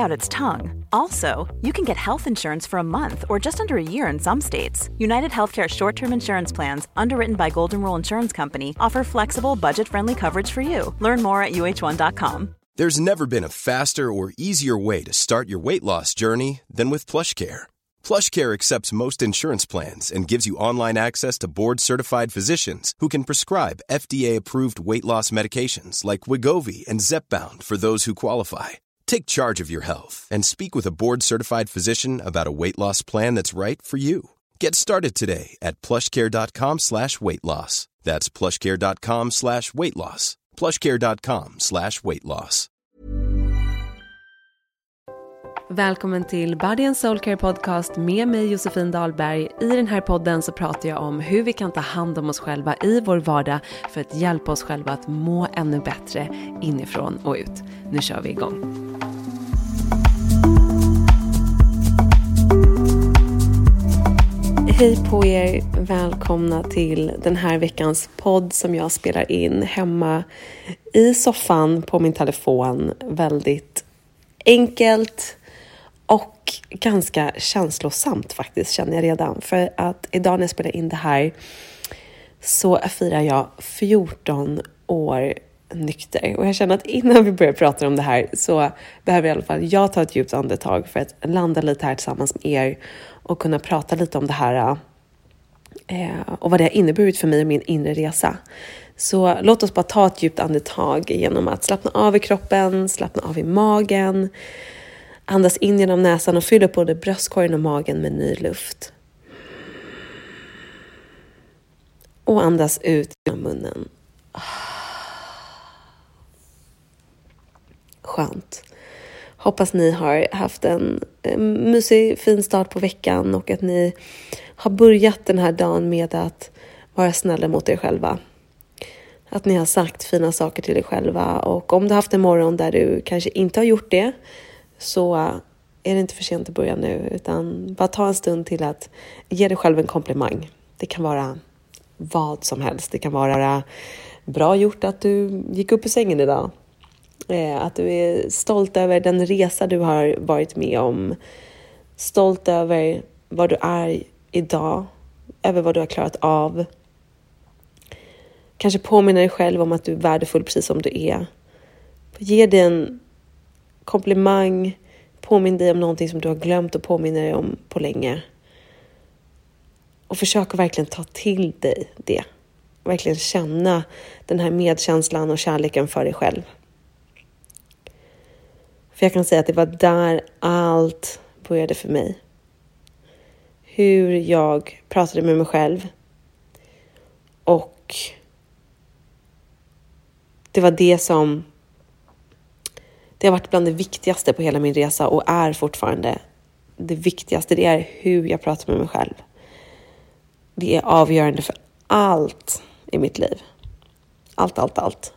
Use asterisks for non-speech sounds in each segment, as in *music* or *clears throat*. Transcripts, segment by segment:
out its tongue. Also, you can get health insurance for a month or just under a year in some states. United Healthcare short term insurance plans, underwritten by Golden Rule Insurance Company, offer flexible, budget friendly coverage for you. Learn more at uh1.com. There's never been a faster or easier way to start your weight loss journey than with PlushCare. PlushCare accepts most insurance plans and gives you online access to board-certified physicians who can prescribe FDA-approved weight loss medications like Wigovi and Zepbound for those who qualify. Take charge of your health and speak with a board-certified physician about a weight loss plan that's right for you. Get started today at plushcare.com slash weight loss. That's plushcare.com slash weight loss. plushcare.com slash weight loss. Välkommen till Body and Soul Care Podcast med mig Josefin Dahlberg. I den här podden så pratar jag om hur vi kan ta hand om oss själva i vår vardag för att hjälpa oss själva att må ännu bättre inifrån och ut. Nu kör vi igång. Hej på er! Välkomna till den här veckans podd som jag spelar in hemma i soffan på min telefon. Väldigt enkelt och ganska känslosamt faktiskt känner jag redan. För att idag när jag spelar in det här så firar jag 14 år nykter. Och jag känner att innan vi börjar prata om det här så behöver i alla fall jag ta ett djupt andetag för att landa lite här tillsammans med er och kunna prata lite om det här eh, och vad det har inneburit för mig och min inre resa. Så låt oss bara ta ett djupt andetag genom att slappna av i kroppen, slappna av i magen, andas in genom näsan och fyll upp både bröstkorgen och magen med ny luft. Och andas ut genom munnen. Skönt. Hoppas ni har haft en, mysig, fin start på veckan och att ni har börjat den här dagen med att vara snälla mot er själva. Att ni har sagt fina saker till er själva och om du har haft en morgon där du kanske inte har gjort det så är det inte för sent att börja nu utan bara ta en stund till att ge dig själv en komplimang. Det kan vara vad som helst. Det kan vara bra gjort att du gick upp ur sängen idag. Eh, att du är stolt över den resa du har varit med om. Stolt över vad du är idag, över vad du har klarat av. Kanske påminna dig själv om att du är värdefull precis som du är. Ge dig en komplimang, påminn dig om någonting som du har glömt och påminna dig om på länge. Och försök att verkligen ta till dig det. Verkligen känna den här medkänslan och kärleken för dig själv. För jag kan säga att det var där allt började för mig. Hur jag pratade med mig själv. Och det var det som det har varit bland det viktigaste på hela min resa och är fortfarande det viktigaste. Det är hur jag pratar med mig själv. Det är avgörande för allt i mitt liv. Allt, allt, allt.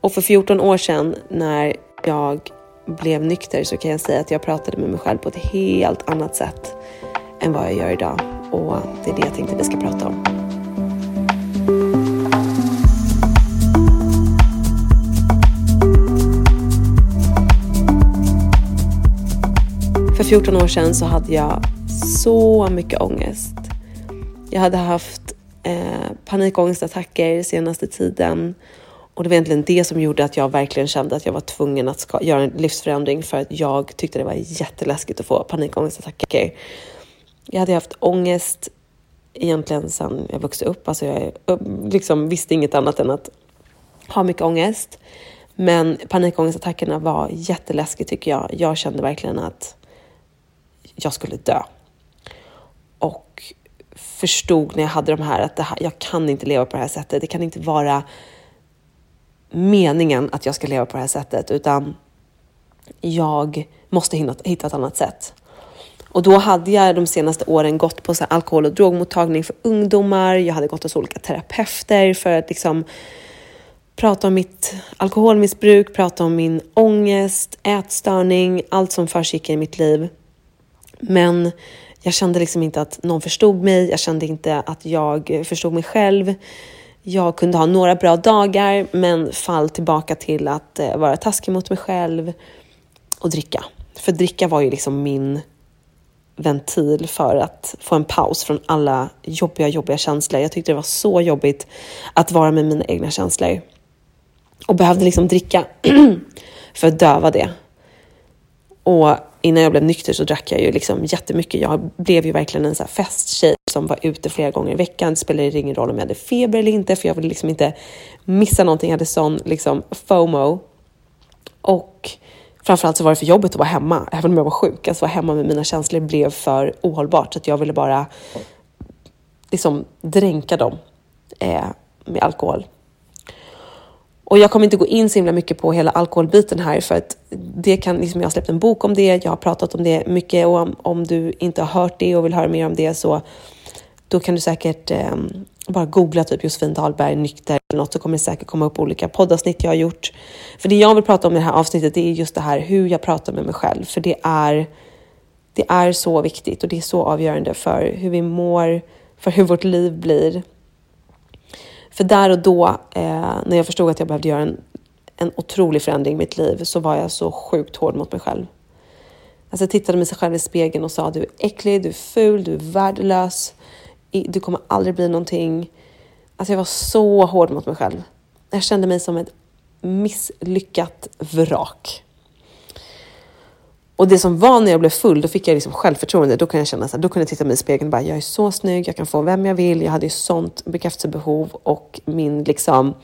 Och för 14 år sedan när jag blev nykter så kan jag säga att jag pratade med mig själv på ett helt annat sätt än vad jag gör idag. Och det är det jag tänkte vi ska prata om. För 14 år sedan så hade jag så mycket ångest. Jag hade haft eh, panikångestattacker senaste tiden och det var egentligen det som gjorde att jag verkligen kände att jag var tvungen att ska, göra en livsförändring för att jag tyckte det var jätteläskigt att få panikångestattacker. Jag hade haft ångest egentligen sedan jag vuxit upp. Alltså jag liksom visste inget annat än att ha mycket ångest. Men panikångestattackerna var jätteläskigt tycker jag. Jag kände verkligen att jag skulle dö. Och förstod när jag hade de här att här, jag kan inte leva på det här sättet. Det kan inte vara meningen att jag ska leva på det här sättet, utan jag måste hitta ett annat sätt. Och då hade jag de senaste åren gått på så alkohol och drogmottagning för ungdomar. Jag hade gått hos olika terapeuter för att liksom prata om mitt alkoholmissbruk, prata om min ångest, ätstörning, allt som försiggick i mitt liv. Men jag kände liksom inte att någon förstod mig. Jag kände inte att jag förstod mig själv. Jag kunde ha några bra dagar, men fall tillbaka till att eh, vara taskig mot mig själv och dricka. För dricka var ju liksom min ventil för att få en paus från alla jobbiga, jobbiga känslor. Jag tyckte det var så jobbigt att vara med mina egna känslor och behövde liksom dricka *clears throat* för att döva det. Och innan jag blev nykter så drack jag ju liksom jättemycket. Jag blev ju verkligen en så här festtjej som var ute flera gånger i veckan. Det spelade ingen roll om jag hade feber eller inte, för jag ville liksom inte missa någonting. Jag hade sån liksom FOMO. Och framförallt så var det för jobbet att vara hemma, även om jag var sjuk. Alltså, att vara hemma med mina känslor blev för ohållbart, så att jag ville bara liksom dränka dem eh, med alkohol. Och jag kommer inte gå in så himla mycket på hela alkoholbiten här för att det kan, liksom jag har släppt en bok om det, jag har pratat om det mycket och om, om du inte har hört det och vill höra mer om det så då kan du säkert eh, bara googla typ Josefin Dahlberg nykter eller något så kommer det säkert komma upp olika poddavsnitt jag har gjort. För det jag vill prata om i det här avsnittet det är just det här hur jag pratar med mig själv för det är, det är så viktigt och det är så avgörande för hur vi mår, för hur vårt liv blir för där och då, eh, när jag förstod att jag behövde göra en, en otrolig förändring i mitt liv, så var jag så sjukt hård mot mig själv. Alltså jag tittade mig själv i spegeln och sa du är äcklig, du är ful, du är värdelös, du kommer aldrig bli någonting. Alltså jag var så hård mot mig själv. Jag kände mig som ett misslyckat vrak. Och det som var när jag blev full, då fick jag liksom självförtroende. Då kunde jag känna så här, då kunde jag titta mig i spegeln och bara, jag är så snygg, jag kan få vem jag vill. Jag hade ju sånt bekräftelsebehov och min liksom,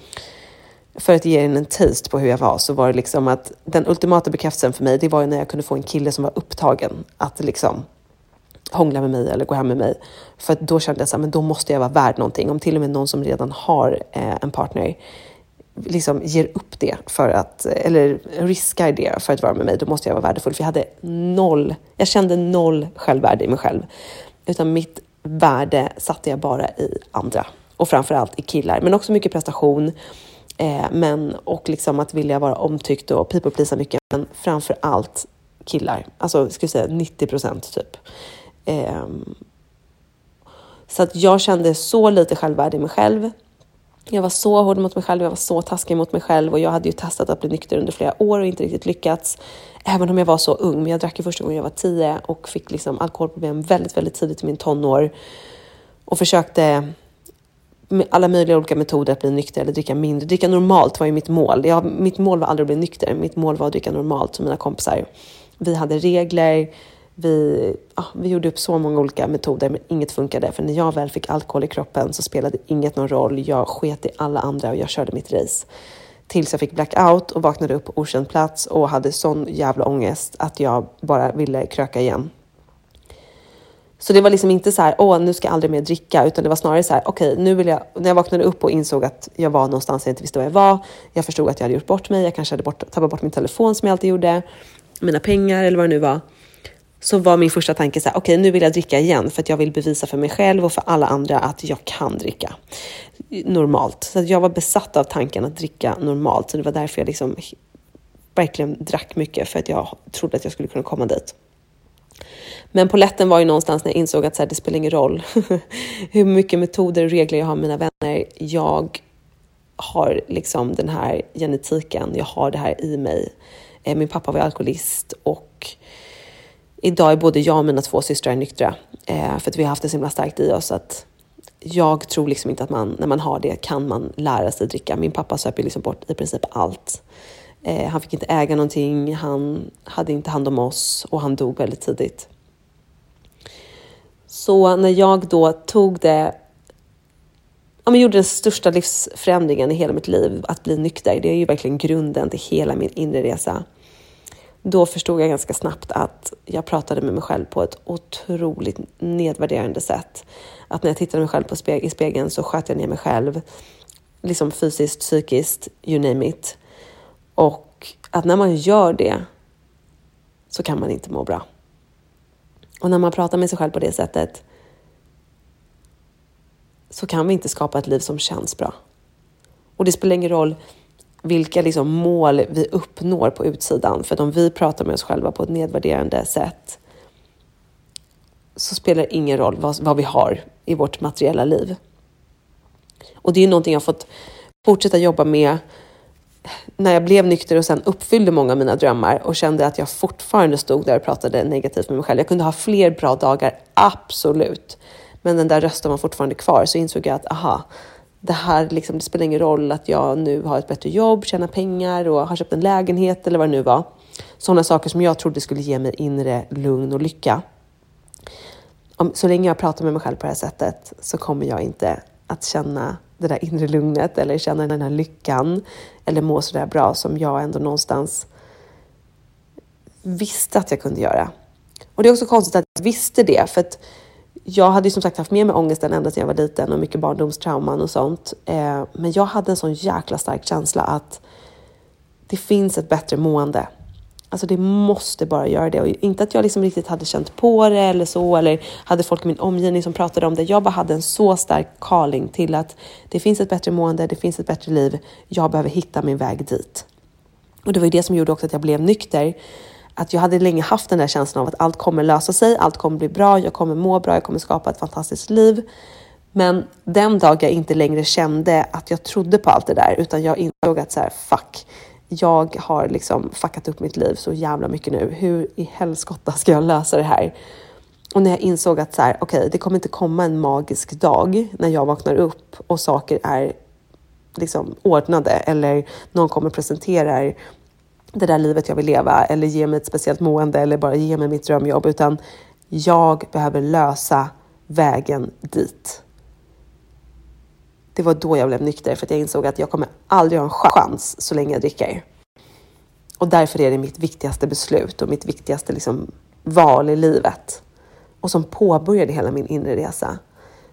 för att ge en en taste på hur jag var, så var det liksom att den ultimata bekräftelsen för mig, det var ju när jag kunde få en kille som var upptagen att liksom hångla med mig eller gå hem med mig. För då kände jag så här, men då måste jag vara värd någonting. Om till och med någon som redan har eh, en partner liksom ger upp det för att, eller riskar det för att vara med mig, då måste jag vara värdefull. För jag hade noll, jag kände noll självvärde i mig själv. Utan mitt värde satte jag bara i andra och framförallt i killar, men också mycket prestation. Eh, men, och liksom att vilja vara omtyckt och people pleasa mycket, men framför allt killar. Alltså, ska säga 90 procent typ. Eh, så att jag kände så lite självvärde i mig själv jag var så hård mot mig själv, jag var så taskig mot mig själv och jag hade ju testat att bli nykter under flera år och inte riktigt lyckats. Även om jag var så ung, men jag drack ju första gången jag var tio och fick liksom alkoholproblem väldigt, väldigt tidigt i min tonår och försökte med alla möjliga olika metoder att bli nykter eller dricka mindre. Dricka normalt var ju mitt mål. Jag, mitt mål var aldrig att bli nykter. Mitt mål var att dricka normalt som mina kompisar. Vi hade regler, vi, ja, vi gjorde upp så många olika metoder men inget funkade. För när jag väl fick alkohol i kroppen så spelade inget någon roll. Jag sket i alla andra och jag körde mitt race. Tills jag fick blackout och vaknade upp på okänd plats och hade sån jävla ångest att jag bara ville kröka igen. Så det var liksom inte så här, åh, nu ska jag aldrig mer dricka, utan det var snarare så här, okej, okay, nu vill jag, när jag vaknade upp och insåg att jag var någonstans jag inte visste var jag var, jag förstod att jag hade gjort bort mig, jag kanske hade bort, tappat bort min telefon som jag alltid gjorde, mina pengar eller vad det nu var så var min första tanke så här, okej okay, nu vill jag dricka igen för att jag vill bevisa för mig själv och för alla andra att jag kan dricka normalt. Så jag var besatt av tanken att dricka normalt. Så det var därför jag liksom verkligen drack mycket för att jag trodde att jag skulle kunna komma dit. Men poletten var ju någonstans när jag insåg att så här, det spelar ingen roll *laughs* hur mycket metoder och regler jag har med mina vänner. Jag har liksom den här genetiken, jag har det här i mig. Eh, min pappa var alkoholist och idag är både jag och mina två systrar nyktra eh, för att vi har haft det så himla starkt i oss att jag tror liksom inte att man, när man har det kan man lära sig dricka. Min pappa söp ju liksom bort i princip allt. Eh, han fick inte äga någonting, han hade inte hand om oss och han dog väldigt tidigt. Så när jag då tog det, ja, men gjorde den största livsförändringen i hela mitt liv, att bli nykter, det är ju verkligen grunden till hela min inre resa då förstod jag ganska snabbt att jag pratade med mig själv på ett otroligt nedvärderande sätt. Att när jag tittade mig själv på speg i spegeln så sköt jag ner mig själv. liksom fysiskt, psykiskt, you name it. Och att när man gör det så kan man inte må bra. Och när man pratar med sig själv på det sättet så kan vi inte skapa ett liv som känns bra. Och det spelar ingen roll vilka liksom mål vi uppnår på utsidan, för att om vi pratar med oss själva på ett nedvärderande sätt så spelar det ingen roll vad, vad vi har i vårt materiella liv. Och det är ju någonting jag fått fortsätta jobba med när jag blev nykter och sen uppfyllde många av mina drömmar och kände att jag fortfarande stod där och pratade negativt med mig själv. Jag kunde ha fler bra dagar, absolut. Men den där rösten var fortfarande kvar, så insåg jag att aha, det här liksom, det spelar ingen roll att jag nu har ett bättre jobb, tjänar pengar och har köpt en lägenhet eller vad det nu var. Sådana saker som jag trodde skulle ge mig inre lugn och lycka. Om, så länge jag pratar med mig själv på det här sättet så kommer jag inte att känna det där inre lugnet eller känna den här lyckan eller må sådär bra som jag ändå någonstans visste att jag kunde göra. Och det är också konstigt att jag visste det, för att jag hade ju som sagt haft med mig ångesten ända sedan jag var liten och mycket barndomstrauman och sånt. Eh, men jag hade en sån jäkla stark känsla att det finns ett bättre mående. Alltså det måste bara göra det. Och inte att jag liksom riktigt hade känt på det eller så, eller hade folk i min omgivning som pratade om det. Jag bara hade en så stark calling till att det finns ett bättre mående, det finns ett bättre liv. Jag behöver hitta min väg dit. Och det var ju det som gjorde också att jag blev nykter. Att jag hade länge haft den där känslan av att allt kommer lösa sig, allt kommer bli bra, jag kommer må bra, jag kommer skapa ett fantastiskt liv. Men den dag jag inte längre kände att jag trodde på allt det där, utan jag insåg att så här, fuck, jag har liksom fuckat upp mitt liv så jävla mycket nu. Hur i helskotta ska jag lösa det här? Och när jag insåg att så här, okay, det kommer inte komma en magisk dag när jag vaknar upp och saker är liksom ordnade eller någon kommer presentera det där livet jag vill leva eller ge mig ett speciellt mående eller bara ge mig mitt drömjobb, utan jag behöver lösa vägen dit. Det var då jag blev nykter för att jag insåg att jag kommer aldrig ha en chans så länge jag dricker. Och därför är det mitt viktigaste beslut och mitt viktigaste liksom val i livet. Och som påbörjade hela min inre resa.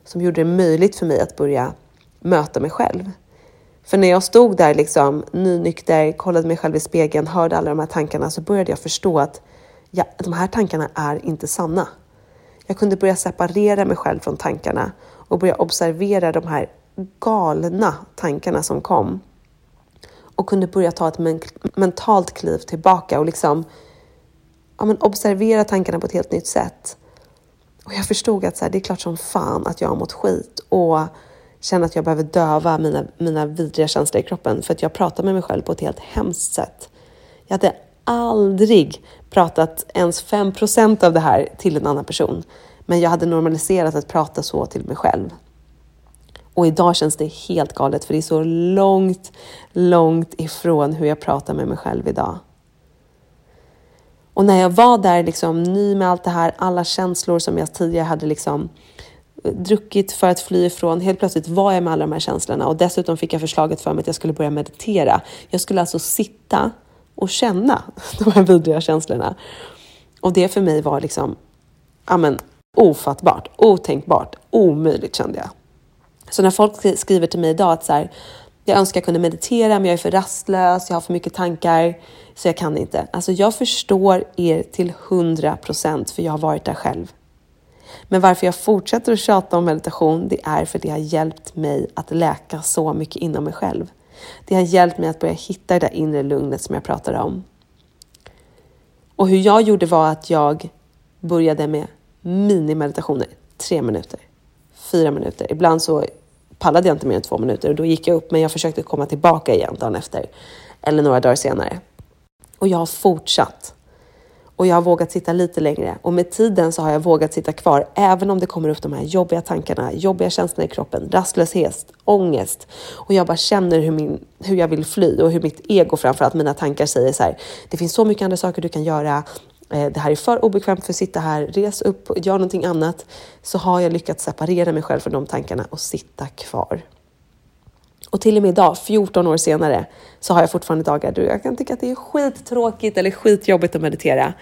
Som gjorde det möjligt för mig att börja möta mig själv. För när jag stod där liksom nynykter, kollade mig själv i spegeln, hörde alla de här tankarna så började jag förstå att ja, de här tankarna är inte sanna. Jag kunde börja separera mig själv från tankarna och börja observera de här galna tankarna som kom och kunde börja ta ett men mentalt kliv tillbaka och liksom ja, men observera tankarna på ett helt nytt sätt. Och jag förstod att så här, det är klart som fan att jag har mått skit och känna att jag behöver döva mina, mina vidriga känslor i kroppen för att jag pratar med mig själv på ett helt hemskt sätt. Jag hade aldrig pratat ens 5% av det här till en annan person, men jag hade normaliserat att prata så till mig själv. Och idag känns det helt galet för det är så långt, långt ifrån hur jag pratar med mig själv idag. Och när jag var där liksom ny med allt det här, alla känslor som jag tidigare hade liksom Eh, druckit för att fly ifrån. Helt plötsligt var jag med alla de här känslorna och dessutom fick jag förslaget för mig att jag skulle börja meditera. Jag skulle alltså sitta och känna *laughs* de här vidriga känslorna. Och det för mig var liksom, amen, ofattbart, otänkbart, omöjligt kände jag. Så när folk skriver till mig idag att så här, jag önskar jag kunde meditera men jag är för rastlös, jag har för mycket tankar så jag kan inte. Alltså jag förstår er till hundra procent för jag har varit där själv. Men varför jag fortsätter att tjata om meditation, det är för det har hjälpt mig att läka så mycket inom mig själv. Det har hjälpt mig att börja hitta det där inre lugnet som jag pratade om. Och hur jag gjorde var att jag började med minimeditationer, tre minuter, fyra minuter. Ibland så pallade jag inte mer än två minuter och då gick jag upp, men jag försökte komma tillbaka igen dagen efter eller några dagar senare. Och jag har fortsatt och jag har vågat sitta lite längre och med tiden så har jag vågat sitta kvar även om det kommer upp de här jobbiga tankarna, jobbiga känslorna i kroppen, rastlöshet, ångest och jag bara känner hur, min, hur jag vill fly och hur mitt ego framförallt mina tankar säger så här. Det finns så mycket andra saker du kan göra. Eh, det här är för obekvämt för att sitta här. Res upp gör någonting annat. Så har jag lyckats separera mig själv från de tankarna och sitta kvar. Och till och med idag, 14 år senare, så har jag fortfarande dagar då jag kan tycka att det är skittråkigt eller skitjobbigt att meditera.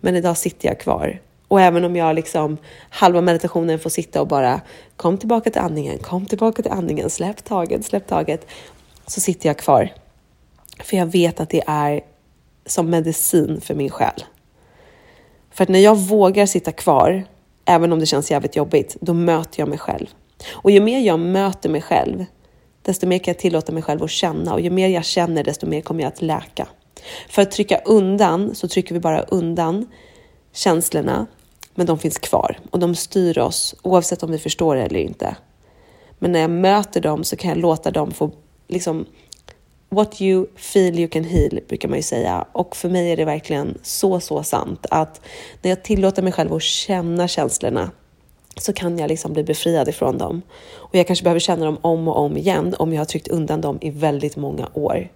Men idag sitter jag kvar Och även om jag liksom halva meditationen får sitta och bara kom tillbaka till andningen, kom tillbaka till andningen, släpp taget, släpp taget, så sitter jag kvar. För jag vet att det är som medicin för min själ. För att när jag vågar sitta kvar, även om det känns jävligt jobbigt, då möter jag mig själv. Och ju mer jag möter mig själv, desto mer kan jag tillåta mig själv att känna och ju mer jag känner, desto mer kommer jag att läka. För att trycka undan så trycker vi bara undan känslorna, men de finns kvar och de styr oss oavsett om vi förstår det eller inte. Men när jag möter dem så kan jag låta dem få liksom What you feel you can heal brukar man ju säga och för mig är det verkligen så, så sant att när jag tillåter mig själv att känna känslorna så kan jag liksom bli befriad ifrån dem. Och jag kanske behöver känna dem om och om igen om jag har tryckt undan dem i väldigt många år.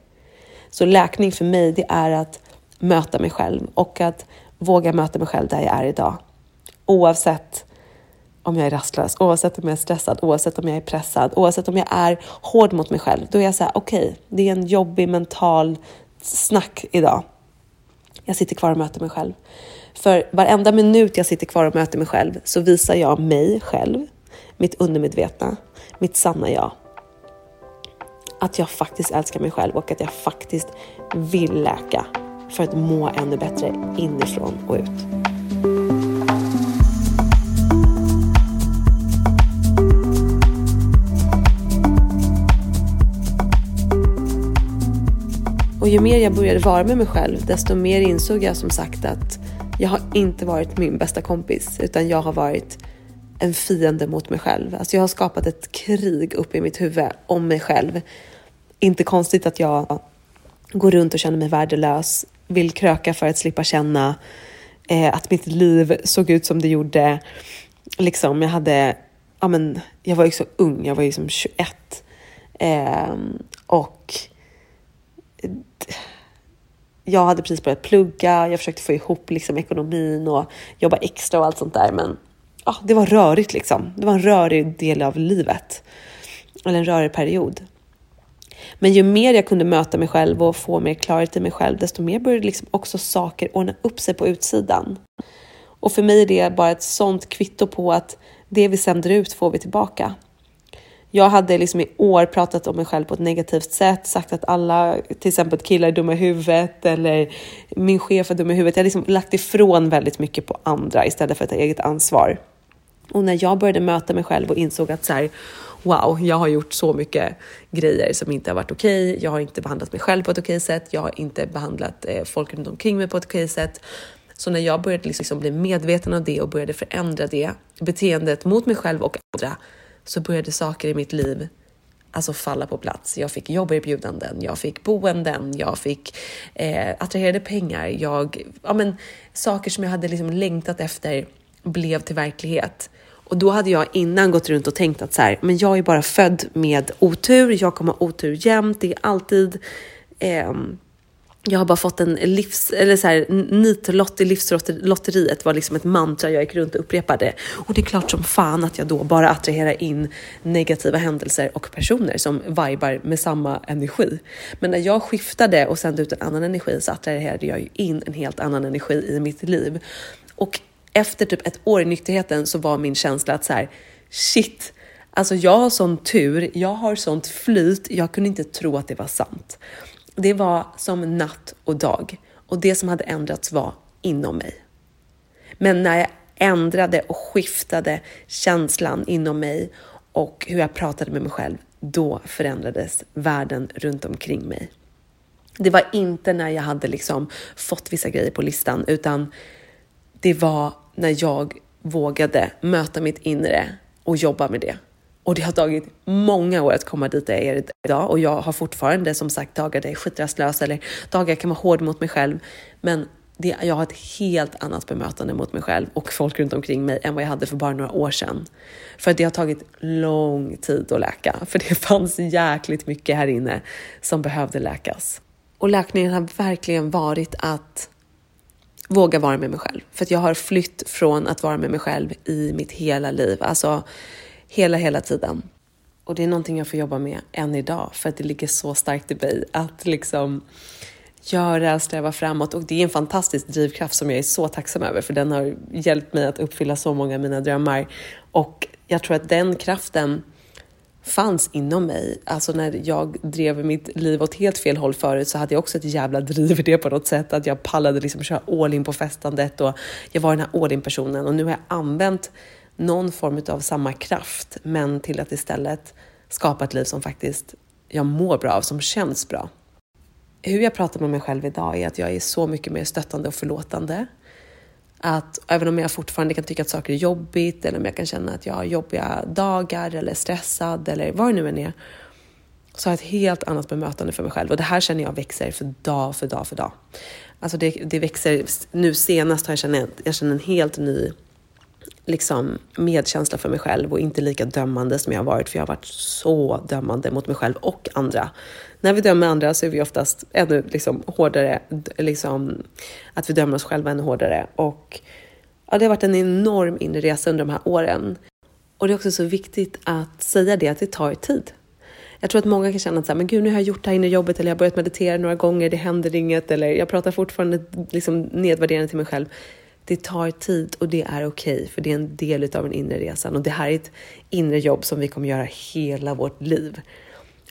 Så läkning för mig, det är att möta mig själv och att våga möta mig själv där jag är idag. Oavsett om jag är rastlös, oavsett om jag är stressad, oavsett om jag är pressad, oavsett om jag är hård mot mig själv. Då är jag så här, okej, okay, det är en jobbig mental snack idag. Jag sitter kvar och möter mig själv. För varenda minut jag sitter kvar och möter mig själv så visar jag mig själv, mitt undermedvetna, mitt sanna jag. Att jag faktiskt älskar mig själv och att jag faktiskt vill läka för att må ännu bättre inifrån och ut. Och ju mer jag började vara med mig själv, desto mer insåg jag som sagt att jag har inte varit min bästa kompis, utan jag har varit en fiende mot mig själv. Alltså jag har skapat ett krig uppe i mitt huvud om mig själv. Inte konstigt att jag går runt och känner mig värdelös, vill kröka för att slippa känna eh, att mitt liv såg ut som det gjorde. Liksom, jag hade, ja men, jag var ju så ung, jag var ju som 21. Eh, och jag hade precis börjat plugga, jag försökte få ihop liksom ekonomin och jobba extra och allt sånt där. Men ah, det var rörigt liksom. Det var en rörig del av livet. Eller en rörig period. Men ju mer jag kunde möta mig själv och få mer klarhet i mig själv, desto mer började liksom också saker ordna upp sig på utsidan. Och för mig är det bara ett sånt kvitto på att det vi sänder ut får vi tillbaka. Jag hade liksom i år pratat om mig själv på ett negativt sätt, sagt att alla, till exempel killar är dumma i huvudet eller min chef är dum i huvudet. Jag har liksom lagt ifrån väldigt mycket på andra istället för att ta eget ansvar. Och när jag började möta mig själv och insåg att så här, wow, jag har gjort så mycket grejer som inte har varit okej. Okay. Jag har inte behandlat mig själv på ett okej okay sätt. Jag har inte behandlat eh, folk runt omkring mig på ett okej okay sätt. Så när jag började liksom bli medveten om det och började förändra det beteendet mot mig själv och andra så började saker i mitt liv alltså falla på plats. Jag fick jobberbjudanden, jag fick boenden, jag fick eh, attraherade pengar. Jag, ja, men, saker som jag hade liksom längtat efter blev till verklighet. Och då hade jag innan gått runt och tänkt att så här, men jag är bara född med otur. Jag kommer ha otur jämt. Det är alltid eh, jag har bara fått en livs, eller så här, nitlott i livslotteriet var liksom ett mantra jag gick runt och upprepade. Och det är klart som fan att jag då bara attraherar in negativa händelser och personer som vibar med samma energi. Men när jag skiftade och sände ut en annan energi så attraherade jag ju in en helt annan energi i mitt liv. Och efter typ ett år i nykterheten så var min känsla att så här, shit, alltså jag har sån tur, jag har sånt flyt, jag kunde inte tro att det var sant. Det var som natt och dag och det som hade ändrats var inom mig. Men när jag ändrade och skiftade känslan inom mig och hur jag pratade med mig själv, då förändrades världen runt omkring mig. Det var inte när jag hade liksom fått vissa grejer på listan, utan det var när jag vågade möta mitt inre och jobba med det. Och det har tagit många år att komma dit jag är idag och jag har fortfarande som sagt dagar där jag är skitrastlös eller dagar jag kan vara hård mot mig själv. Men det, jag har ett helt annat bemötande mot mig själv och folk runt omkring mig än vad jag hade för bara några år sedan. För att det har tagit lång tid att läka, för det *laughs* fanns jäkligt mycket här inne som behövde läkas. Och läkningen har verkligen varit att våga vara med mig själv. För att jag har flytt från att vara med mig själv i mitt hela liv. Alltså hela, hela tiden. Och det är någonting jag får jobba med än idag för att det ligger så starkt i mig att liksom göra, sträva framåt och det är en fantastisk drivkraft som jag är så tacksam över för den har hjälpt mig att uppfylla så många av mina drömmar och jag tror att den kraften fanns inom mig. Alltså när jag drev mitt liv åt helt fel håll förut så hade jag också ett jävla driv i det på något sätt. Att jag pallade liksom köra all in på festandet och jag var den här all in personen och nu har jag använt någon form av samma kraft men till att istället skapa ett liv som faktiskt jag mår bra av, som känns bra. Hur jag pratar med mig själv idag är att jag är så mycket mer stöttande och förlåtande. Att även om jag fortfarande kan tycka att saker är jobbigt eller om jag kan känna att jag har jobbiga dagar eller är stressad eller vad det nu än är, så har jag ett helt annat bemötande för mig själv och det här känner jag växer för dag för dag för dag. Alltså det, det växer, nu senast har jag känt, jag känner en helt ny liksom medkänsla för mig själv och inte lika dömande som jag har varit, för jag har varit så dömande mot mig själv och andra. När vi dömer andra så är vi oftast ännu liksom hårdare, liksom, att vi dömer oss själva ännu hårdare. Och ja, det har varit en enorm inre resa under de här åren. Och det är också så viktigt att säga det, att det tar tid. Jag tror att många kan känna att så här, men gud, nu har jag gjort det här inne i jobbet eller jag har börjat meditera några gånger, det händer inget eller jag pratar fortfarande liksom nedvärderande till mig själv. Det tar tid och det är okej, okay, för det är en del av den inre resan och det här är ett inre jobb som vi kommer göra hela vårt liv.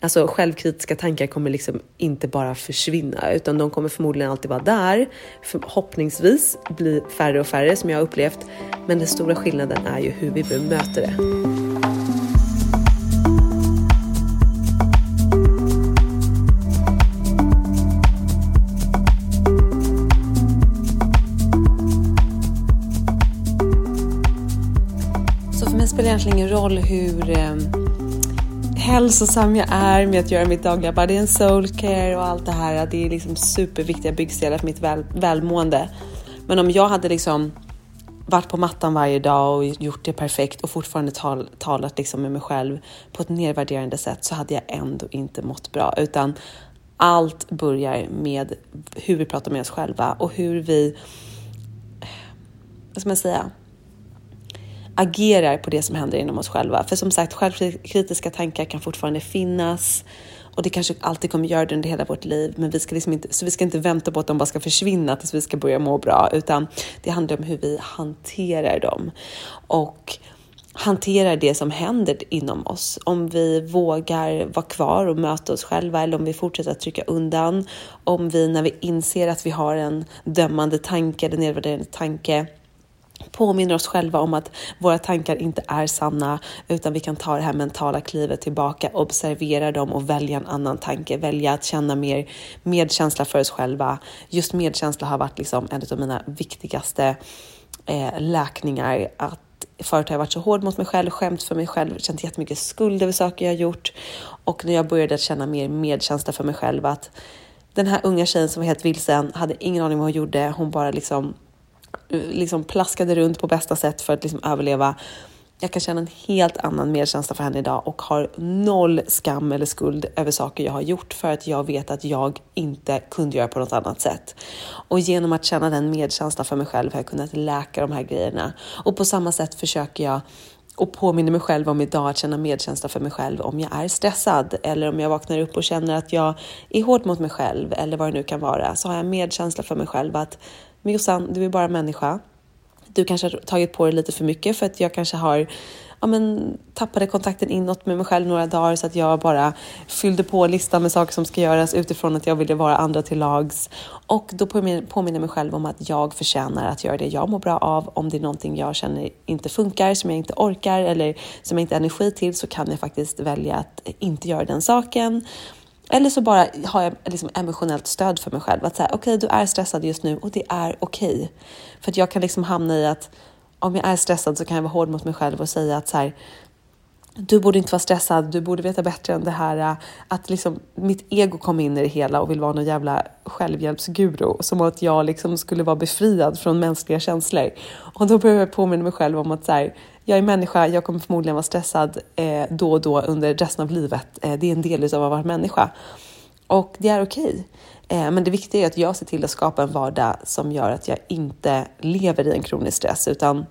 Alltså självkritiska tankar kommer liksom inte bara försvinna, utan de kommer förmodligen alltid vara där. Förhoppningsvis bli färre och färre som jag har upplevt, men den stora skillnaden är ju hur vi bemöter det. Spelar egentligen ingen roll hur eh, hälsosam jag är med att göra mitt dagliga body and soul care och allt det här. Det är liksom superviktiga byggstenar för mitt väl, välmående. Men om jag hade liksom varit på mattan varje dag och gjort det perfekt och fortfarande tal, talat liksom med mig själv på ett nedvärderande sätt så hade jag ändå inte mått bra. Utan allt börjar med hur vi pratar med oss själva och hur vi, vad ska man säga, agerar på det som händer inom oss själva. För som sagt, självkritiska tankar kan fortfarande finnas och det kanske alltid kommer göra det under hela vårt liv. Men vi ska liksom inte, så vi ska inte vänta på att de bara ska försvinna tills vi ska börja må bra, utan det handlar om hur vi hanterar dem och hanterar det som händer inom oss. Om vi vågar vara kvar och möta oss själva eller om vi fortsätter att trycka undan. Om vi när vi inser att vi har en dömande tanke eller nedvärderande tanke påminner oss själva om att våra tankar inte är sanna, utan vi kan ta det här mentala klivet tillbaka, observera dem och välja en annan tanke, välja att känna mer medkänsla för oss själva. Just medkänsla har varit liksom en av mina viktigaste eh, läkningar. Att Förut har jag varit så hård mot mig själv, skämt för mig själv, känt jättemycket skuld över saker jag gjort. Och när jag började känna mer medkänsla för mig själv, att den här unga tjejen som var helt vilsen, hade ingen aning om vad hon gjorde. Hon bara liksom liksom plaskade runt på bästa sätt för att liksom överleva. Jag kan känna en helt annan medkänsla för henne idag och har noll skam eller skuld över saker jag har gjort för att jag vet att jag inte kunde göra på något annat sätt. Och genom att känna den medkänslan för mig själv har jag kunnat läka de här grejerna. Och på samma sätt försöker jag och påminner mig själv om idag att känna medkänsla för mig själv om jag är stressad eller om jag vaknar upp och känner att jag är hård mot mig själv eller vad det nu kan vara så har jag medkänsla för mig själv att men Jossan, du är bara människa. Du kanske har tagit på dig lite för mycket för att jag kanske har ja, men, tappade kontakten inåt med mig själv några dagar så att jag bara fyllde på listan med saker som ska göras utifrån att jag ville vara andra till lags. Och då påminner jag mig själv om att jag förtjänar att göra det jag mår bra av. Om det är någonting jag känner inte funkar, som jag inte orkar eller som jag inte har energi till så kan jag faktiskt välja att inte göra den saken. Eller så bara har jag liksom emotionellt stöd för mig själv. Att säga, okej, okay, du är stressad just nu och det är okej. Okay. För att jag kan liksom hamna i att om jag är stressad så kan jag vara hård mot mig själv och säga att så här, du borde inte vara stressad, du borde veta bättre än det här. Att liksom mitt ego kom in i det hela och vill vara någon jävla självhjälpsguru. Som att jag liksom skulle vara befriad från mänskliga känslor. Och då börjar jag påminna mig själv om att så här, jag är människa, jag kommer förmodligen vara stressad eh, då och då under resten av livet. Eh, det är en del av att vara människa. Och det är okej. Okay. Eh, men det viktiga är att jag ser till att skapa en vardag som gör att jag inte lever i en kronisk stress, utan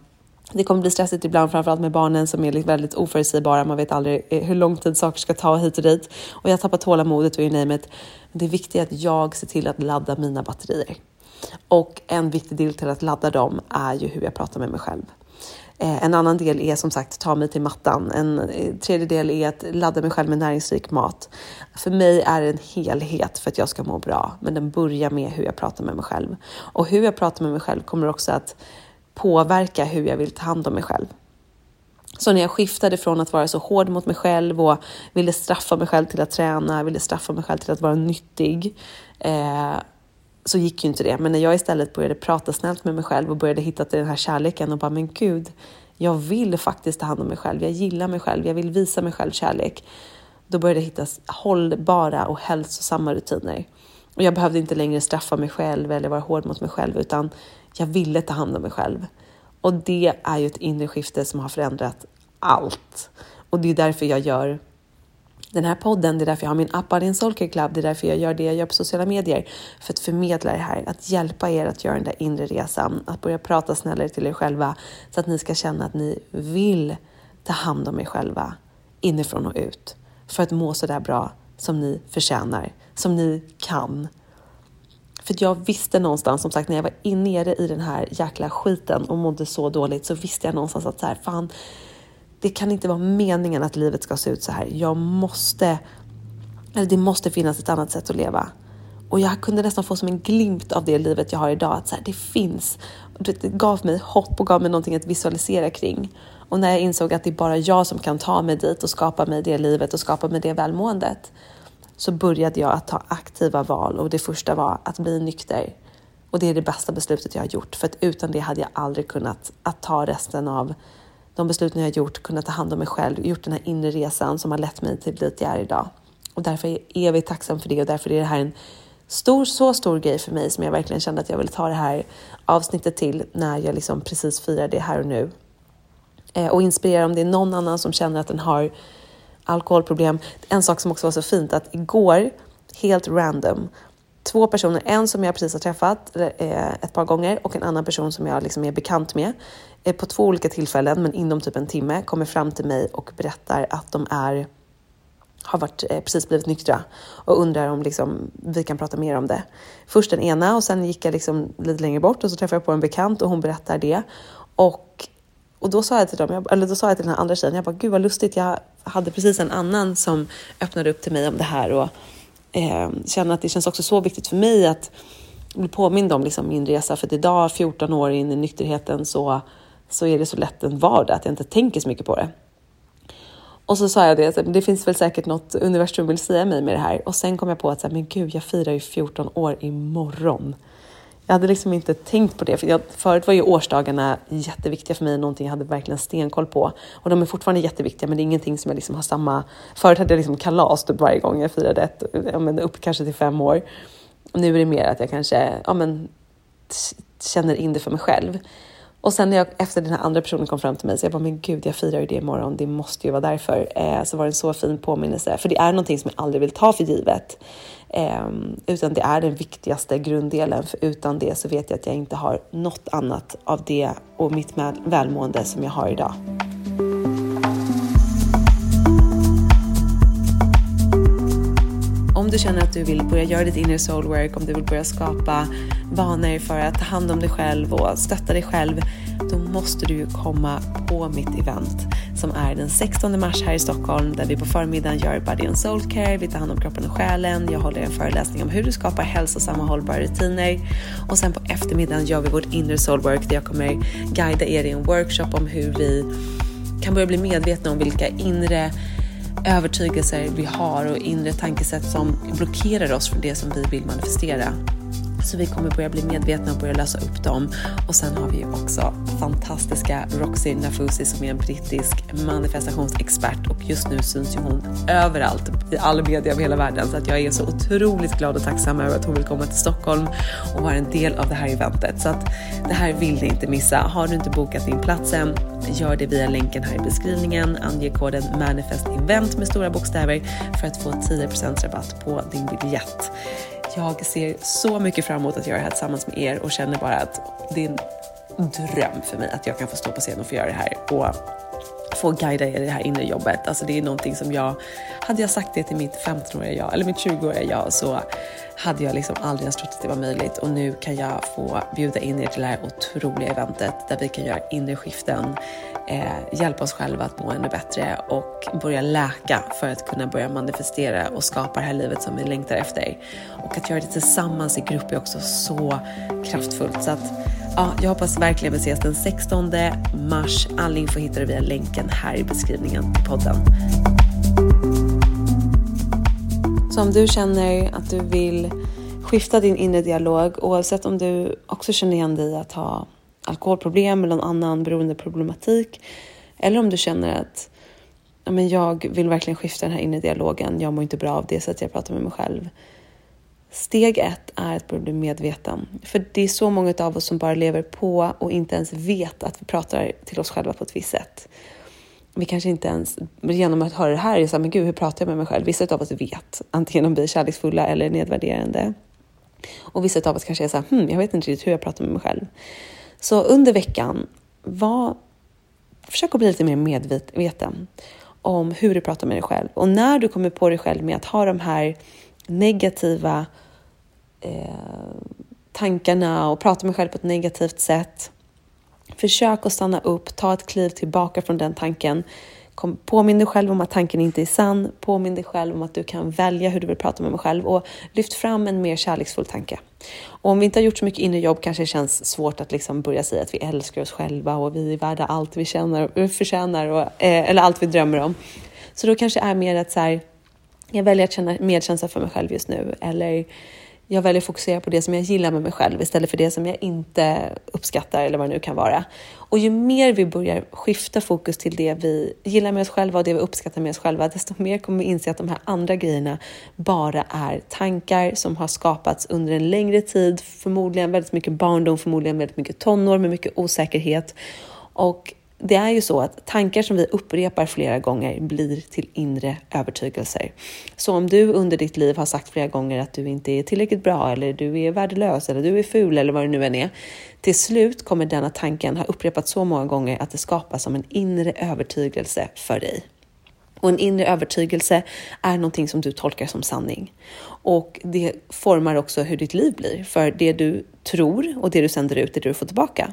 det kommer bli stressigt ibland, framförallt med barnen som är väldigt oförutsägbara. Man vet aldrig eh, hur lång tid saker ska ta hit och dit. Och jag tappar tålamodet och you name it. Det viktiga är att jag ser till att ladda mina batterier. Och en viktig del till att ladda dem är ju hur jag pratar med mig själv. Eh, en annan del är som sagt ta mig till mattan. En eh, tredje del är att ladda mig själv med näringsrik mat. För mig är det en helhet för att jag ska må bra, men den börjar med hur jag pratar med mig själv. Och hur jag pratar med mig själv kommer också att påverka hur jag vill ta hand om mig själv. Så när jag skiftade från att vara så hård mot mig själv och ville straffa mig själv till att träna, ville straffa mig själv till att vara nyttig, eh, så gick ju inte det. Men när jag istället började prata snällt med mig själv och började hitta till den här kärleken och bara, men gud, jag vill faktiskt ta hand om mig själv. Jag gillar mig själv. Jag vill visa mig själv kärlek. Då började jag hitta hållbara och hälsosamma rutiner. Och jag behövde inte längre straffa mig själv eller vara hård mot mig själv, utan jag ville ta hand om mig själv. Och det är ju ett inre skifte som har förändrat allt. Och det är därför jag gör den här podden, det är därför jag har min app Adin Solker Club, det är därför jag gör det jag gör på sociala medier. För att förmedla det här, att hjälpa er att göra den där inre resan, att börja prata snällare till er själva så att ni ska känna att ni vill ta hand om er själva inifrån och ut för att må så där bra som ni förtjänar, som ni kan. För jag visste någonstans, som sagt, när jag var nere i den här jäkla skiten och mådde så dåligt så visste jag någonstans att så här, fan, det kan inte vara meningen att livet ska se ut så här. Jag måste, eller det måste finnas ett annat sätt att leva. Och jag kunde nästan få som en glimt av det livet jag har idag, att så här, det finns. Det gav mig hopp och gav mig någonting att visualisera kring. Och när jag insåg att det är bara jag som kan ta mig dit och skapa mig det livet och skapa mig det välmåendet, så började jag att ta aktiva val och det första var att bli nykter. Och det är det bästa beslutet jag har gjort, för att utan det hade jag aldrig kunnat att ta resten av de besluten jag har gjort, kunnat ta hand om mig själv, gjort den här inre resan som har lett mig till dit jag är idag. Och därför är jag evigt tacksam för det och därför är det här en stor, så stor grej för mig som jag verkligen kände att jag ville ta det här avsnittet till när jag liksom precis firar det här och nu. Eh, och inspirera om det är någon annan som känner att den har alkoholproblem. En sak som också var så fint att igår, helt random, två personer, en som jag precis har träffat eh, ett par gånger och en annan person som jag liksom är bekant med eh, på två olika tillfällen, men inom typ en timme, kommer fram till mig och berättar att de är har varit, eh, precis blivit nyktra och undrar om liksom, vi kan prata mer om det. Först den ena och sen gick jag liksom lite längre bort och så träffade jag på en bekant och hon berättar det. Och, och då sa jag till dem, eller då sa jag till den här andra tjejen, jag bara gud vad lustigt, jag hade precis en annan som öppnade upp till mig om det här och eh, känner att det känns också så viktigt för mig att bli påmind om liksom min resa. För att idag, 14 år in i nykterheten, så, så är det så lätt en vardag att jag inte tänker så mycket på det. Och så sa jag det, det finns väl säkert något universum vill säga mig med det här. Och sen kom jag på att, men gud, jag firar ju 14 år imorgon. Jag hade liksom inte tänkt på det, för jag, förut var ju årsdagarna jätteviktiga för mig, någonting jag hade verkligen stenkoll på. Och de är fortfarande jätteviktiga, men det är ingenting som jag liksom har samma... Förut hade jag liksom kalas typ varje gång jag firade ett, ja, men upp kanske till fem år. Nu är det mer att jag kanske ja, men, känner in det för mig själv. Och sen när jag, efter den här andra personen kom fram till mig så jag bara, men gud, jag firar ju det imorgon. Det måste ju vara därför. Eh, så var det en så fin påminnelse, för det är någonting som jag aldrig vill ta för givet. Eh, utan det är den viktigaste grunddelen, för utan det så vet jag att jag inte har något annat av det och mitt välmående som jag har idag. Om du känner att du vill börja göra ditt inner soul work, om du vill börja skapa vanor för att ta hand om dig själv och stötta dig själv, då måste du komma på mitt event som är den 16 mars här i Stockholm där vi på förmiddagen gör Body and Soul Care, vi tar hand om kroppen och själen, jag håller en föreläsning om hur du skapar hälsosamma och hållbara rutiner. Och sen på eftermiddagen gör vi vårt inner soul work där jag kommer guida er i en workshop om hur vi kan börja bli medvetna om vilka inre övertygelser vi har och inre tankesätt som blockerar oss från det som vi vill manifestera. Så vi kommer börja bli medvetna och börja lösa upp dem. Och sen har vi ju också fantastiska Roxy Nafusi som är en brittisk manifestationsexpert och just nu syns ju hon överallt i all media över hela världen. Så att jag är så otroligt glad och tacksam över att hon vill komma till Stockholm och vara en del av det här eventet. Så att det här vill ni inte missa. Har du inte bokat din plats än, gör det via länken här i beskrivningen. Ange koden manifestevent med stora bokstäver för att få 10% rabatt på din biljett. Jag ser så mycket fram emot att göra det här tillsammans med er och känner bara att det är en dröm för mig att jag kan få stå på scen och få göra det här och få guida er i det här inre jobbet. Alltså det är någonting som jag hade jag sagt det till mitt 15-åriga jag, eller mitt 20-åriga jag, så hade jag liksom aldrig ens trott att det var möjligt. Och nu kan jag få bjuda in er till det här otroliga eventet där vi kan göra inre skiften, eh, hjälpa oss själva att må ännu bättre och börja läka för att kunna börja manifestera och skapa det här livet som vi längtar efter. Och att göra det tillsammans i grupp är också så kraftfullt. Så att, ja, jag hoppas verkligen vi ses den 16 mars. All info hittar du via länken här i beskrivningen till podden. Så om du känner att du vill skifta din inre dialog, oavsett om du också känner igen dig att ha alkoholproblem eller någon annan beroendeproblematik, eller om du känner att ja, men jag vill verkligen skifta den här inre dialogen, jag mår inte bra av det sättet jag pratar med mig själv. Steg ett är att börja bli medveten. För det är så många av oss som bara lever på och inte ens vet att vi pratar till oss själva på ett visst sätt vi kanske inte ens, genom att höra det här, är så här, men gud, hur pratar jag med mig själv? Vissa av oss vet, antingen om vi är kärleksfulla eller nedvärderande. Och vissa av oss kanske är så här, hmm, jag vet inte riktigt hur jag pratar med mig själv. Så under veckan, var, försök att bli lite mer medveten om hur du pratar med dig själv. Och när du kommer på dig själv med att ha de här negativa eh, tankarna och prata med dig själv på ett negativt sätt, Försök att stanna upp, ta ett kliv tillbaka från den tanken. Kom, påminn dig själv om att tanken inte är sann. Påminn dig själv om att du kan välja hur du vill prata med mig själv och lyft fram en mer kärleksfull tanke. Och om vi inte har gjort så mycket inre jobb kanske det känns svårt att liksom börja säga att vi älskar oss själva och vi är värda allt vi känner, förtjänar och, eh, eller allt vi drömmer om. Så då kanske det är mer att så här, jag väljer att känna medkänsla för mig själv just nu eller jag väljer att fokusera på det som jag gillar med mig själv istället för det som jag inte uppskattar eller vad det nu kan vara. Och ju mer vi börjar skifta fokus till det vi gillar med oss själva och det vi uppskattar med oss själva, desto mer kommer vi inse att de här andra grejerna bara är tankar som har skapats under en längre tid, förmodligen väldigt mycket barndom, förmodligen väldigt mycket tonår med mycket osäkerhet. Och det är ju så att tankar som vi upprepar flera gånger blir till inre övertygelser. Så om du under ditt liv har sagt flera gånger att du inte är tillräckligt bra eller du är värdelös eller du är ful eller vad det nu än är. Till slut kommer denna tanken ha upprepats så många gånger att det skapas som en inre övertygelse för dig. Och en inre övertygelse är någonting som du tolkar som sanning. Och det formar också hur ditt liv blir, för det du tror och det du sänder ut är det du får tillbaka.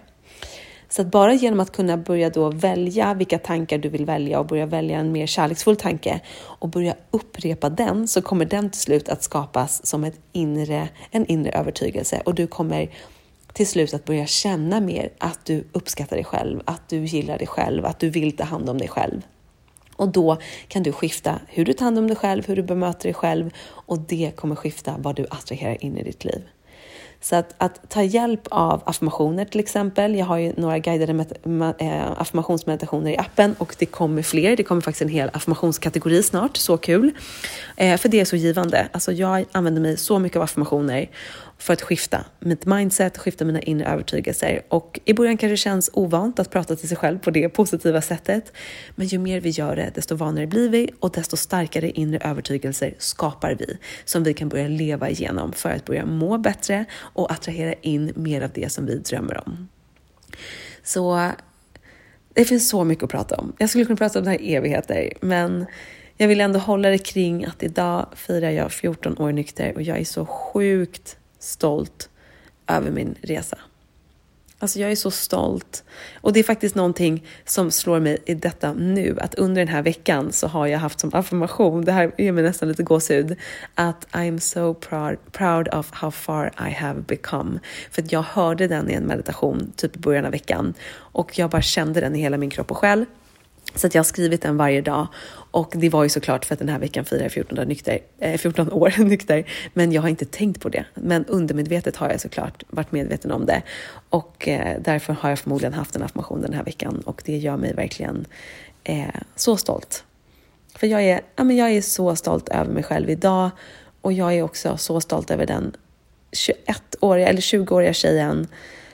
Så att bara genom att kunna börja då välja vilka tankar du vill välja och börja välja en mer kärleksfull tanke och börja upprepa den så kommer den till slut att skapas som ett inre, en inre övertygelse och du kommer till slut att börja känna mer att du uppskattar dig själv, att du gillar dig själv, att du vill ta hand om dig själv. Och då kan du skifta hur du tar hand om dig själv, hur du bemöter dig själv och det kommer skifta vad du attraherar in i ditt liv. Så att, att, ta hjälp av affirmationer till exempel. Jag har ju några guidade eh, affirmationsmeditationer i appen och det kommer fler. Det kommer faktiskt en hel affirmationskategori snart. Så kul! Eh, för det är så givande. Alltså jag använder mig så mycket av affirmationer för att skifta mitt mindset, skifta mina inre övertygelser. Och i början kanske det känns ovant att prata till sig själv på det positiva sättet. Men ju mer vi gör det, desto vanare blir vi och desto starkare inre övertygelser skapar vi som vi kan börja leva igenom för att börja må bättre och attrahera in mer av det som vi drömmer om. Så det finns så mycket att prata om. Jag skulle kunna prata om det här i evigheter, men jag vill ändå hålla det kring att idag firar jag 14 år nykter och jag är så sjukt stolt över min resa. Alltså jag är så stolt. Och det är faktiskt någonting som slår mig i detta nu, att under den här veckan så har jag haft som affirmation, det här ger mig nästan lite gåshud, att I'm so proud, proud of how far I have become. För att jag hörde den i en meditation typ i början av veckan och jag bara kände den i hela min kropp och själ. Så att jag har skrivit den varje dag och det var ju såklart för att den här veckan firar jag 14, nykter, eh, 14 år *laughs* nykter. Men jag har inte tänkt på det. Men undermedvetet har jag såklart varit medveten om det. Och eh, därför har jag förmodligen haft en affirmation den här veckan och det gör mig verkligen eh, så stolt. För jag är, ja, men jag är så stolt över mig själv idag och jag är också så stolt över den 21-åriga eller 20-åriga tjejen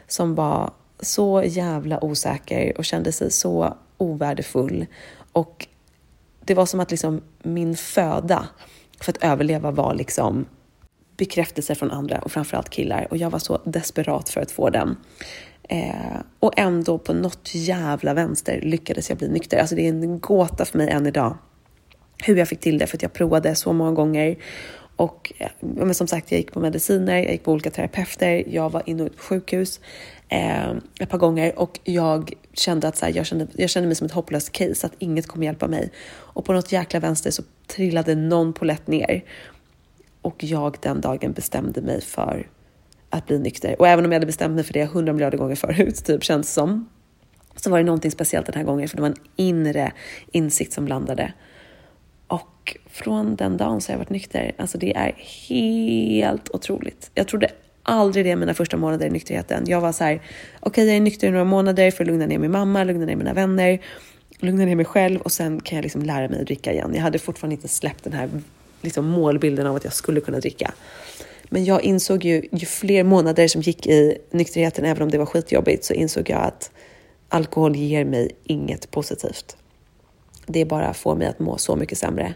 som var så jävla osäker och kände sig så ovärdefull. Och det var som att liksom min föda för att överleva var liksom bekräftelse från andra och framförallt killar och jag var så desperat för att få den. Eh, och ändå på något jävla vänster lyckades jag bli nykter. Alltså det är en gåta för mig än idag hur jag fick till det för att jag provade så många gånger. Och eh, men som sagt, jag gick på mediciner, jag gick på olika terapeuter, jag var inne på sjukhus eh, ett par gånger och jag kände att så här, jag, kände, jag kände mig som ett hopplöst case, att inget kommer hjälpa mig. Och på något jäkla vänster så trillade någon polett ner och jag den dagen bestämde mig för att bli nykter. Och även om jag hade bestämt mig för det hundra miljarder gånger förut, typ känns som, så var det någonting speciellt den här gången, för det var en inre insikt som landade. Och från den dagen så har jag varit nykter. Alltså det är helt otroligt. Jag trodde aldrig det mina första månader i nykterheten. Jag var så här, okej okay, jag är nykter i några månader för att lugna ner min mamma, lugna ner mina vänner, lugna ner mig själv och sen kan jag liksom lära mig att dricka igen. Jag hade fortfarande inte släppt den här liksom målbilden av att jag skulle kunna dricka. Men jag insåg ju, ju fler månader som gick i nykterheten, även om det var skitjobbigt, så insåg jag att alkohol ger mig inget positivt. Det bara får mig att må så mycket sämre.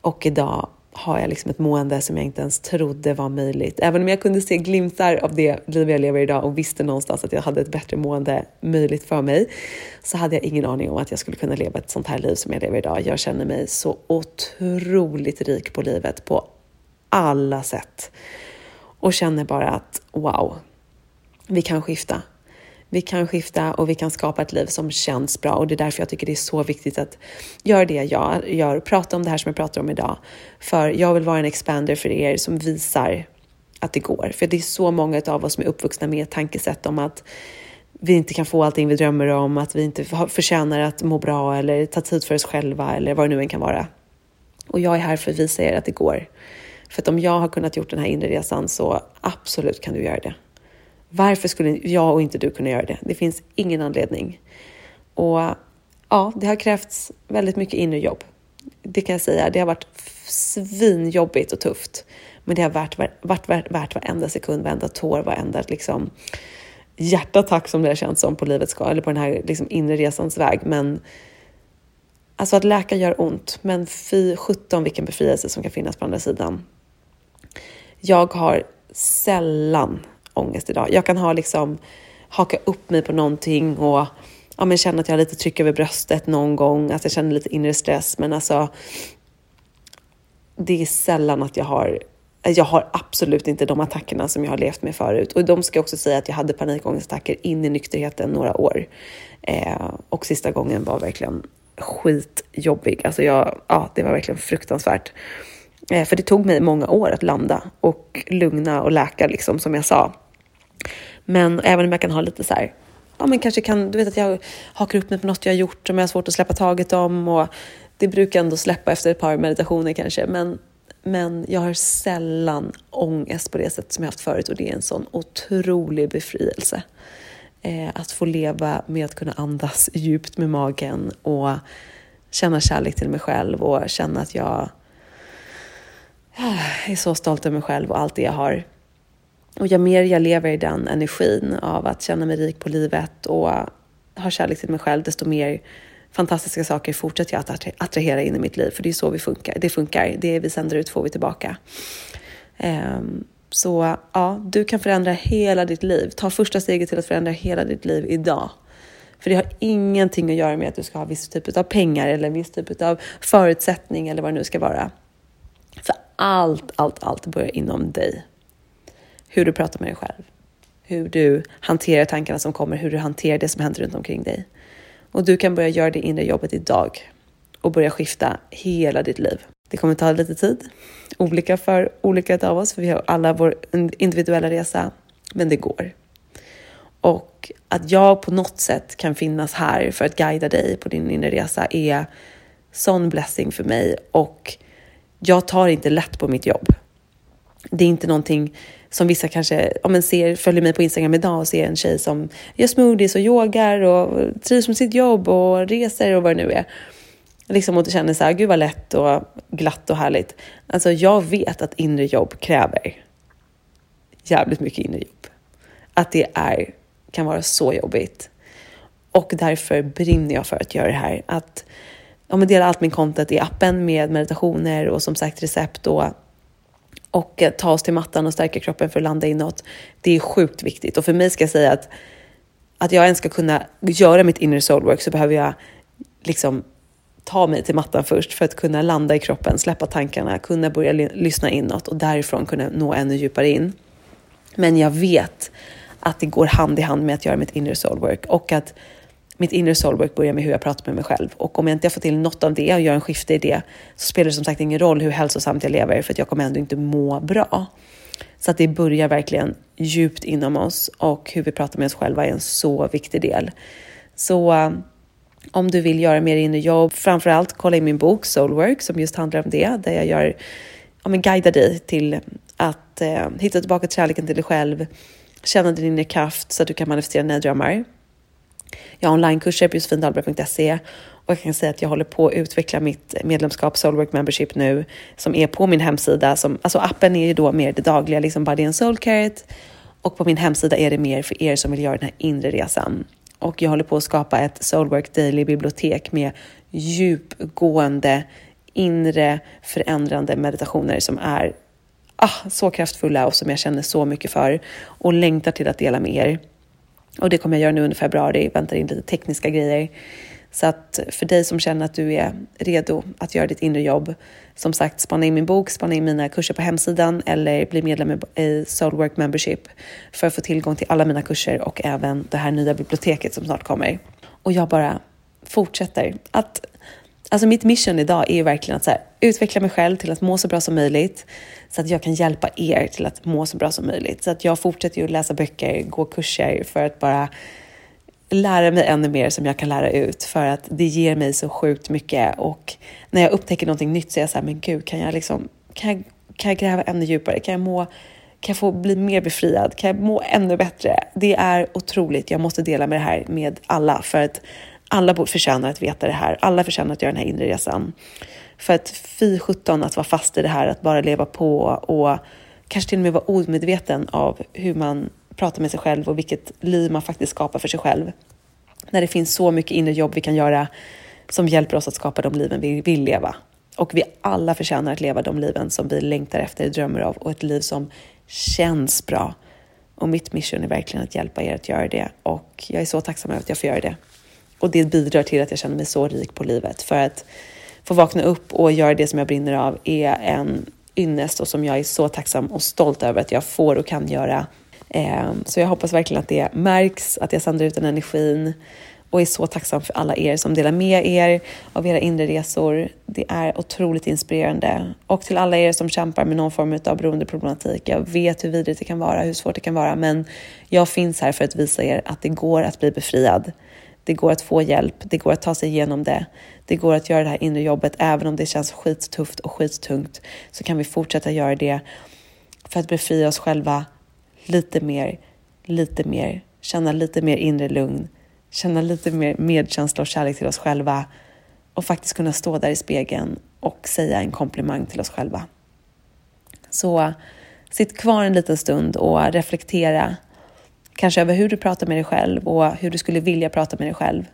Och idag har jag liksom ett mående som jag inte ens trodde var möjligt. Även om jag kunde se glimtar av det liv jag lever idag och visste någonstans att jag hade ett bättre mående möjligt för mig, så hade jag ingen aning om att jag skulle kunna leva ett sånt här liv som jag lever idag. Jag känner mig så otroligt rik på livet på alla sätt och känner bara att wow, vi kan skifta. Vi kan skifta och vi kan skapa ett liv som känns bra och det är därför jag tycker det är så viktigt att göra det jag gör, prata om det här som jag pratar om idag. För jag vill vara en expander för er som visar att det går. För det är så många av oss som är uppvuxna med ett tankesätt om att vi inte kan få allting vi drömmer om, att vi inte förtjänar att må bra eller ta tid för oss själva eller vad det nu än kan vara. Och jag är här för att visa er att det går. För att om jag har kunnat gjort den här inre resan så absolut kan du göra det. Varför skulle jag och inte du kunna göra det? Det finns ingen anledning. Och ja, det har krävts väldigt mycket inre jobb. Det kan jag säga. Det har varit svinjobbigt och tufft. Men det har varit, varit, varit, värt varenda sekund, varenda tår, varenda liksom, hjärtattack som det har känts som på livets ska, eller på den här liksom, inre resans väg. Men alltså att läka gör ont, men fy sjutton vilken befrielse som kan finnas på andra sidan. Jag har sällan ångest idag. Jag kan ha liksom haka upp mig på någonting och ja, men känna att jag har lite tryck över bröstet någon gång, att jag känner lite inre stress. Men alltså, det är sällan att jag har jag har absolut inte de attackerna som jag har levt med förut. Och de ska också säga att jag hade panikångestattacker in i nykterheten några år. Eh, och sista gången var verkligen skitjobbig. Alltså jag, ja, det var verkligen fruktansvärt. Eh, för det tog mig många år att landa och lugna och läka, liksom, som jag sa. Men även om jag kan ha lite så här, ja men kanske kan, du vet att jag hakar upp mig på något jag har gjort som jag har svårt att släppa taget om och det brukar ändå släppa efter ett par meditationer kanske. Men, men jag har sällan ångest på det sätt som jag haft förut och det är en sån otrolig befrielse. Eh, att få leva med att kunna andas *laughs* djupt med magen och känna kärlek till mig själv och känna att jag ah, är så stolt över mig själv och allt det jag har. Och ju mer jag lever i den energin av att känna mig rik på livet och ha kärlek till mig själv, desto mer fantastiska saker fortsätter jag att attrahera in i mitt liv. För det är så vi funkar. Det funkar. Det vi sänder ut får vi tillbaka. Um, så ja, du kan förändra hela ditt liv. Ta första steget till att förändra hela ditt liv idag. För det har ingenting att göra med att du ska ha viss typ av pengar eller viss typ av förutsättning eller vad det nu ska vara. För allt, allt, allt börjar inom dig. Hur du pratar med dig själv, hur du hanterar tankarna som kommer, hur du hanterar det som händer runt omkring dig. Och du kan börja göra det inre jobbet idag och börja skifta hela ditt liv. Det kommer ta lite tid, olika för olika av oss, för vi har alla vår individuella resa, men det går. Och att jag på något sätt kan finnas här för att guida dig på din inre resa är sån blessing för mig och jag tar inte lätt på mitt jobb. Det är inte någonting som vissa kanske om men ser, följer mig på Instagram idag och ser en tjej som gör smoothies och yogar och trivs med sitt jobb och reser och vad det nu är. Liksom och känner så här, gud vad lätt och glatt och härligt. Alltså jag vet att inre jobb kräver jävligt mycket inre jobb. Att det är, kan vara så jobbigt. Och därför brinner jag för att göra det här. Att ja, dela allt min content i appen med meditationer och som sagt recept och, och eh, ta oss till mattan och stärka kroppen för att landa inåt. Det är sjukt viktigt och för mig ska jag säga att att jag ens ska kunna göra mitt inner soul work så behöver jag liksom ta mig till mattan först för att kunna landa i kroppen, släppa tankarna, kunna börja lyssna inåt och därifrån kunna nå ännu djupare in. Men jag vet att det går hand i hand med att göra mitt inner soulwork och att mitt inre soulwork börjar med hur jag pratar med mig själv. Och om jag inte får till något av det och gör en skifte i det så spelar det som sagt ingen roll hur hälsosamt jag lever för att jag kommer ändå inte må bra. Så att det börjar verkligen djupt inom oss och hur vi pratar med oss själva är en så viktig del. Så eh, om du vill göra mer inre jobb, framförallt kolla in min bok Soulwork som just handlar om det, där jag gör, ja, men guidar dig till att eh, hitta tillbaka till kärleken till dig själv, känna din inre kraft så att du kan manifestera dina drömmar. Jag har onlinekurser på josefindalberg.se och jag kan säga att jag håller på att utveckla mitt medlemskap Soulwork Membership nu som är på min hemsida. Som, alltså appen är ju då mer det dagliga, liksom Body and Soul Carrot och på min hemsida är det mer för er som vill göra den här inre resan. Och jag håller på att skapa ett Soulwork Daily bibliotek med djupgående inre förändrande meditationer som är ah, så kraftfulla och som jag känner så mycket för och längtar till att dela med er. Och det kommer jag göra nu under februari, väntar in lite tekniska grejer. Så att för dig som känner att du är redo att göra ditt inre jobb, som sagt, spana in min bok, spana in mina kurser på hemsidan eller bli medlem i Soulwork Membership för att få tillgång till alla mina kurser och även det här nya biblioteket som snart kommer. Och jag bara fortsätter att Alltså mitt mission idag är verkligen att så här, utveckla mig själv till att må så bra som möjligt så att jag kan hjälpa er till att må så bra som möjligt. Så att jag fortsätter ju att läsa böcker, gå kurser för att bara lära mig ännu mer som jag kan lära ut för att det ger mig så sjukt mycket och när jag upptäcker någonting nytt så är jag så här, men gud, kan jag liksom, kan jag, kan jag gräva ännu djupare? Kan jag må, kan jag få bli mer befriad? Kan jag må ännu bättre? Det är otroligt. Jag måste dela med det här med alla för att alla förtjänar att veta det här. Alla förtjänar att göra den här inre resan. För att fy sjutton att vara fast i det här, att bara leva på och kanske till och med vara omedveten av hur man pratar med sig själv och vilket liv man faktiskt skapar för sig själv. När det finns så mycket inre jobb vi kan göra som hjälper oss att skapa de liven vi vill leva. Och vi alla förtjänar att leva de liven som vi längtar efter, drömmer av och ett liv som känns bra. Och mitt mission är verkligen att hjälpa er att göra det och jag är så tacksam över att jag får göra det. Och det bidrar till att jag känner mig så rik på livet. För att få vakna upp och göra det som jag brinner av är en ynnest och som jag är så tacksam och stolt över att jag får och kan göra. Ehm, så jag hoppas verkligen att det märks, att jag sänder ut den energin och är så tacksam för alla er som delar med er av era inre resor. Det är otroligt inspirerande. Och till alla er som kämpar med någon form av beroendeproblematik. Jag vet hur vidrigt det kan vara, hur svårt det kan vara, men jag finns här för att visa er att det går att bli befriad. Det går att få hjälp, det går att ta sig igenom det. Det går att göra det här inre jobbet även om det känns skittufft och skittungt så kan vi fortsätta göra det för att befria oss själva lite mer, lite mer, känna lite mer inre lugn, känna lite mer medkänsla och kärlek till oss själva och faktiskt kunna stå där i spegeln och säga en komplimang till oss själva. Så sitt kvar en liten stund och reflektera Kanske över hur du pratar med dig själv och hur du skulle vilja prata med dig själv.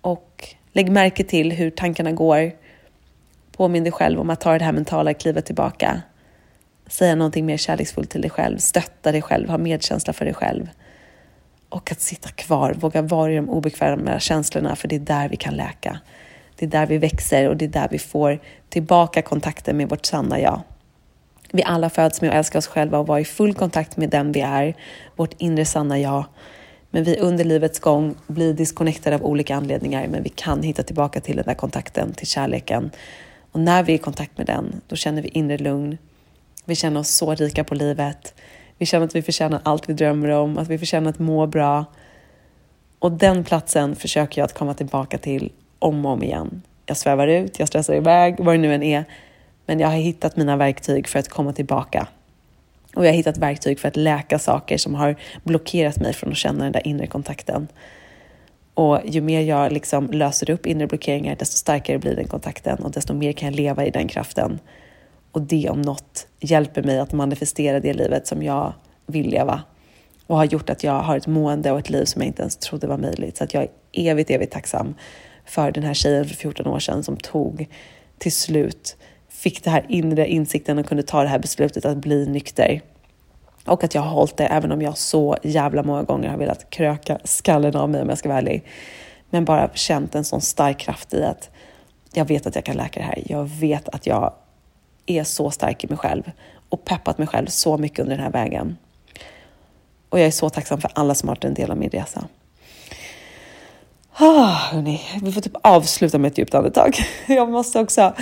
Och lägg märke till hur tankarna går. Påminn dig själv om att ta det här mentala klivet tillbaka. Säga någonting mer kärleksfullt till dig själv, stötta dig själv, ha medkänsla för dig själv. Och att sitta kvar, våga vara i de obekväma känslorna, för det är där vi kan läka. Det är där vi växer och det är där vi får tillbaka kontakten med vårt sanna jag. Vi alla föds med att älska oss själva och vara i full kontakt med den vi är, vårt inre sanna jag. Men vi under livets gång blir disconnectade av olika anledningar, men vi kan hitta tillbaka till den där kontakten, till kärleken. Och när vi är i kontakt med den, då känner vi inre lugn. Vi känner oss så rika på livet. Vi känner att vi förtjänar allt vi drömmer om, att vi förtjänar att må bra. Och den platsen försöker jag att komma tillbaka till om och om igen. Jag svävar ut, jag stressar iväg, vad det nu än är. Men jag har hittat mina verktyg för att komma tillbaka. Och jag har hittat verktyg för att läka saker som har blockerat mig från att känna den där inre kontakten. Och ju mer jag liksom löser upp inre blockeringar, desto starkare blir den kontakten och desto mer kan jag leva i den kraften. Och det om något hjälper mig att manifestera det livet som jag vill leva och har gjort att jag har ett mående och ett liv som jag inte ens trodde var möjligt. Så att jag är evigt, evigt tacksam för den här tjejen för 14 år sedan som tog till slut fick den här inre insikten och kunde ta det här beslutet att bli nykter. Och att jag har hållit det även om jag så jävla många gånger har velat kröka skallen av mig om jag ska vara ärlig. Men bara känt en sån stark kraft i att jag vet att jag kan läka det här. Jag vet att jag är så stark i mig själv och peppat mig själv så mycket under den här vägen. Och jag är så tacksam för alla som har varit en del av min resa. Ah, hörni, vi får typ avsluta med ett djupt andetag. *laughs* Jag måste också...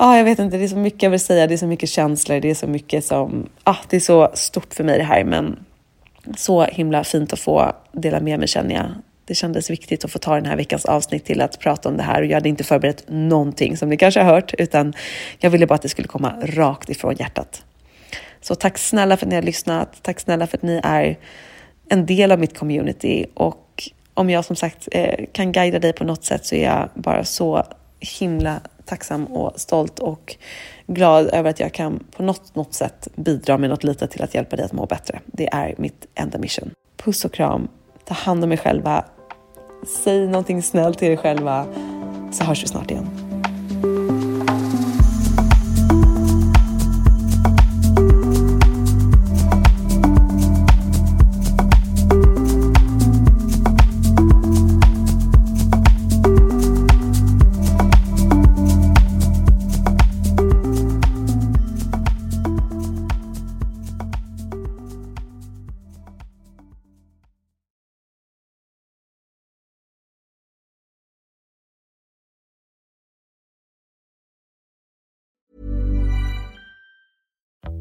Ah, jag vet inte, det är så mycket jag vill säga, det är så mycket känslor, det är så mycket som... Ah, det är så stort för mig det här, men så himla fint att få dela med mig känner jag. Det kändes viktigt att få ta den här veckans avsnitt till att prata om det här och jag hade inte förberett någonting som ni kanske har hört, utan jag ville bara att det skulle komma rakt ifrån hjärtat. Så tack snälla för att ni har lyssnat. Tack snälla för att ni är en del av mitt community och om jag som sagt eh, kan guida dig på något sätt så är jag bara så himla tacksam och stolt och glad över att jag kan på något, något sätt bidra med något litet till att hjälpa dig att må bättre. Det är mitt enda mission. Puss och kram. Ta hand om er själva. Säg någonting snällt till er själva så hörs vi snart igen.